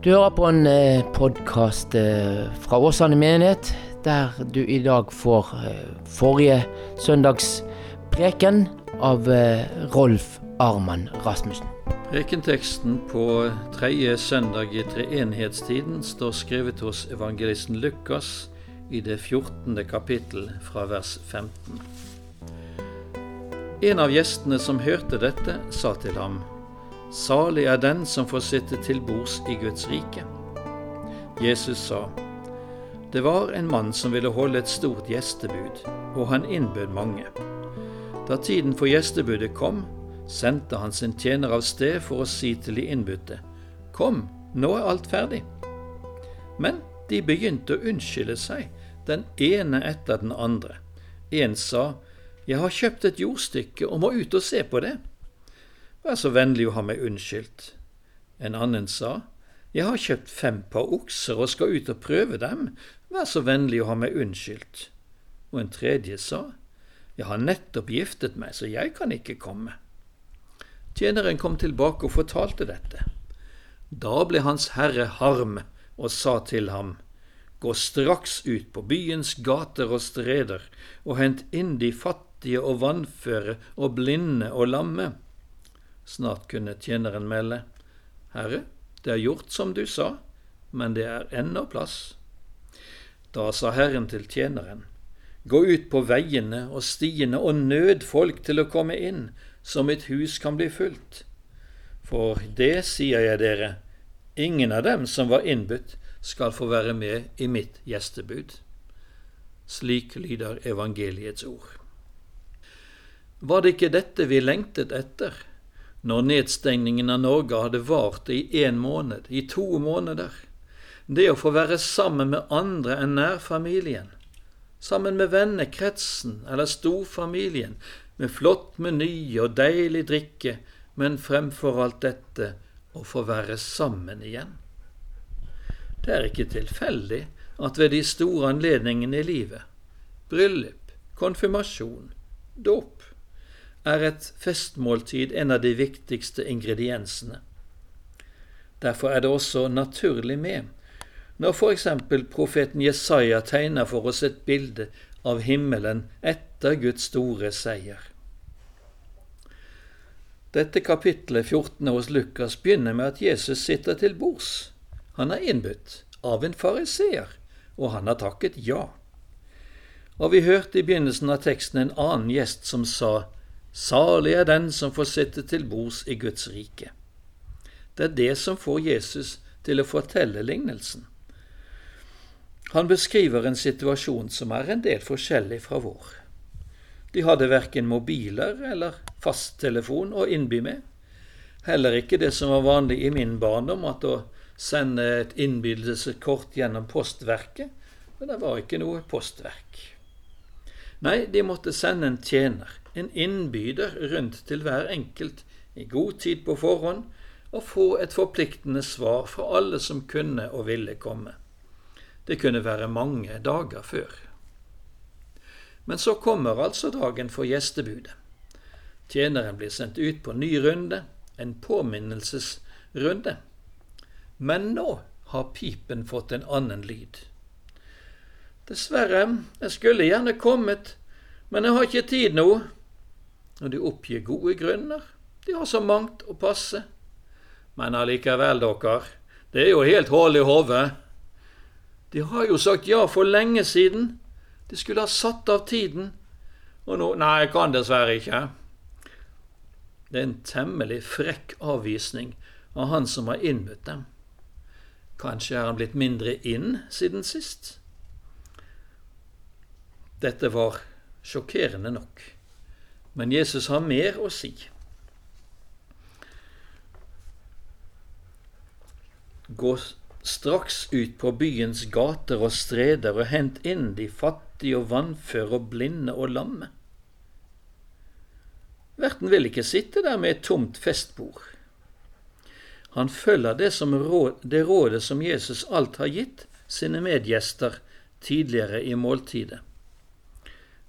Du hører på en eh, podkast eh, fra Åsane menighet, der du i dag får eh, forrige søndags preken av Rolf Arman Rasmussen. Prekenteksten på tredje søndag i treenighetstiden står skrevet hos evangelisten Lukas i det 14. kapittel fra vers 15. En av gjestene som hørte dette, sa til ham:" Salig er den som får sitte til bords i Guds rike. Jesus sa, Det var en mann som ville holde et stort gjestebud, og han innbød mange. Da tiden for gjestebudet kom, sendte han sin tjener av sted for å si til de innbudte, Kom, nå er alt ferdig. Men de begynte å unnskylde seg, den ene etter den andre. En sa, Jeg har kjøpt et jordstykke og må ut og se på det. Vær så vennlig å ha meg unnskyldt. En annen sa, Jeg har kjøpt fem par okser og skal ut og prøve dem, vær så vennlig å ha meg unnskyldt. Og en tredje sa, Jeg har nettopp giftet meg, så jeg kan ikke komme. Tjeneren kom tilbake og fortalte dette. Da ble hans herre harm og sa til ham, Gå straks ut på byens gater og streder og hent inn de fattige og vannføre og blinde og lamme Snart kunne tjeneren melde, Herre, det er gjort som du sa, men det er ennå plass. Da sa Herren til tjeneren, Gå ut på veiene og stiene og nød folk til å komme inn, så mitt hus kan bli fullt. For det sier jeg dere, ingen av dem som var innbudt, skal få være med i mitt gjestebud. Slik lyder evangeliets ord. Var det ikke dette vi lengtet etter? Når nedstengningen av Norge hadde vart i én måned, i to måneder. Det å få være sammen med andre enn nærfamilien, sammen med vennekretsen eller storfamilien, med flott meny og deilig drikke, men fremfor alt dette å få være sammen igjen. Det er ikke tilfeldig at ved de store anledningene i livet, bryllup, konfirmasjon, dåp, er et festmåltid en av de viktigste ingrediensene. Derfor er det også naturlig med når f.eks. profeten Jesaja tegner for oss et bilde av himmelen etter Guds store seier. Dette kapittelet 14 hos Lukas begynner med at Jesus sitter til bords. Han er innbudt av en fariseer, og han har takket ja. Og vi hørte i begynnelsen av teksten en annen gjest som sa Salig er den som får sitte til bords i Guds rike. Det er det som får Jesus til å fortelle lignelsen. Han beskriver en situasjon som er en del forskjellig fra vår. De hadde verken mobiler eller fasttelefon å innby med. Heller ikke det som var vanlig i min barndom, at å sende et innbydelseskort gjennom postverket. Men det var ikke noe postverk. Nei, de måtte sende en tjener, en innbyder rundt til hver enkelt i god tid på forhånd, og få et forpliktende svar fra alle som kunne og ville komme. Det kunne være mange dager før. Men så kommer altså dagen for gjestebudet. Tjeneren blir sendt ut på ny runde, en påminnelsesrunde. Men nå har pipen fått en annen lyd. Dessverre, jeg skulle gjerne kommet, men jeg har ikke tid nå, og de oppgir gode grunner. De har så mangt å passe. Men allikevel, dere, det er jo helt hull i hodet. De har jo sagt ja for lenge siden. De skulle ha satt av tiden. Og nå Nei, jeg kan dessverre ikke. Det er en temmelig frekk avvisning av han som har innbudt dem. Kanskje er han blitt mindre inn siden sist? Dette var sjokkerende nok. Men Jesus har mer å si. Gå straks ut på byens gater og streder og hent inn de fattige og vannføre og blinde og lamme. Verten vil ikke sitte der med et tomt festbord. Han følger det, råd, det rådet som Jesus alt har gitt sine medgjester tidligere i måltidet.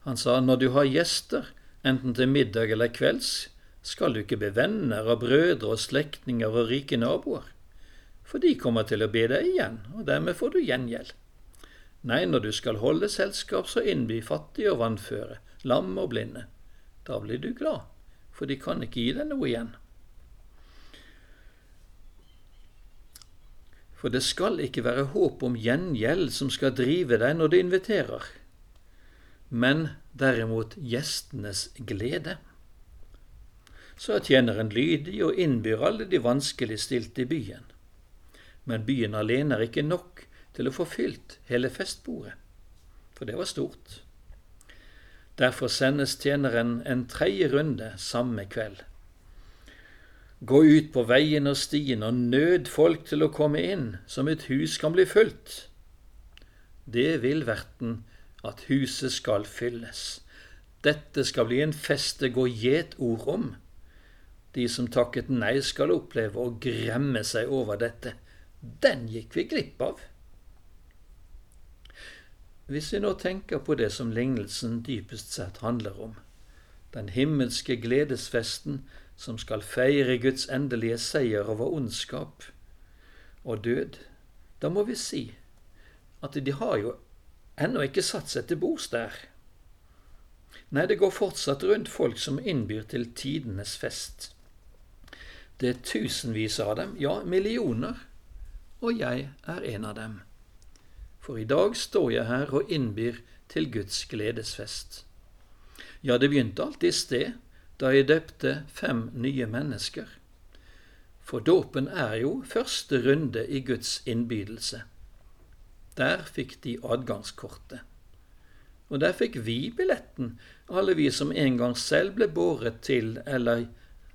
Han sa når du har gjester, enten til middag eller kvelds, skal du ikke be venner og brødre og slektninger og rike naboer. for de kommer til å be deg igjen, og dermed får du gjengjeld. Nei, når du skal holde selskap, så innby fattige og vannføre, lam og blinde. Da blir du glad, for de kan ikke gi deg noe igjen. For det skal ikke være håp om gjengjeld som skal drive deg når du inviterer, men derimot gjestenes glede. Så er tjeneren lydig og innbyr alle de vanskeligstilte i byen. Men byen alene er ikke nok til å få fylt hele festbordet, for det var stort. Derfor sendes tjeneren en tredje runde samme kveld. Gå ut på veien og stien og nød folk til å komme inn, som et hus kan bli fulgt. Det vil verten at huset skal fylles. Dette skal bli en fest det går gjetord om. De som takket nei, skal oppleve å gremme seg over dette. Den gikk vi glipp av. Hvis vi nå tenker på det som lignelsen dypest sett handler om, den himmelske gledesfesten som skal feire Guds endelige seier over ondskap og død, da må vi si at de har jo ennå ikke satt seg til bords der. Nei, det går fortsatt rundt folk som innbyr til tidenes fest. Det er tusenvis av dem, ja, millioner, og jeg er en av dem. For i dag står jeg her og innbyr til Guds gledesfest. Ja, det begynte alt i sted, da jeg døpte fem nye mennesker. For dåpen er jo første runde i Guds innbydelse. Der fikk de adgangskortet. Og der fikk vi billetten, alle vi som en gang selv ble båret til eller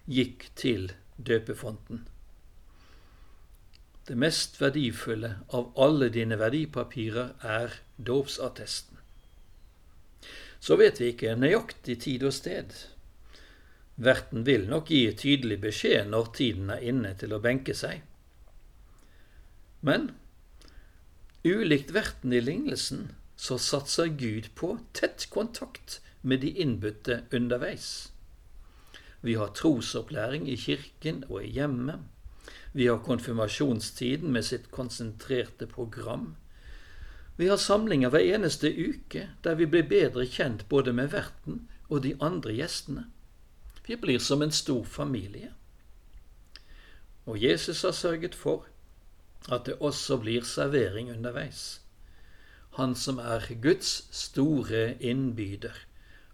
gikk til døpefonten. Det mest verdifulle av alle dine verdipapirer er dåpsattesten. Så vet vi ikke nøyaktig tid og sted. Verten vil nok gi tydelig beskjed når tiden er inne til å benke seg. Men ulikt verten i lignelsen så satser Gud på tett kontakt med de innbudte underveis. Vi har trosopplæring i kirken og i hjemmet. Vi har konfirmasjonstiden med sitt konsentrerte program. Vi har samlinger hver eneste uke der vi blir bedre kjent både med verten og de andre gjestene. Vi blir som en stor familie. Og Jesus har sørget for at det også blir servering underveis. Han som er Guds store innbyder.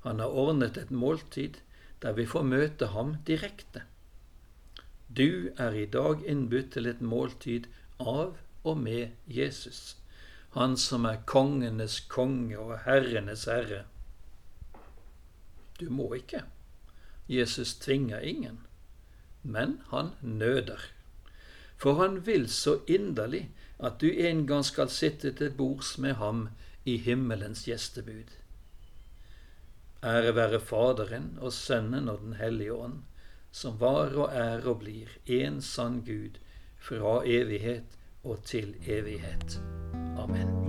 Han har ordnet et måltid der vi får møte ham direkte. Du er i dag innbudt til et måltid av og med Jesus, han som er kongenes konge og herrenes herre. Du må ikke. Jesus tvinger ingen, men han nøder. For han vil så inderlig at du en gang skal sitte til bords med ham i himmelens gjestebud. Ære være Faderen og Sønnen og Den hellige ånd, som var og er og blir en sann Gud fra evighet og til evighet. Amen.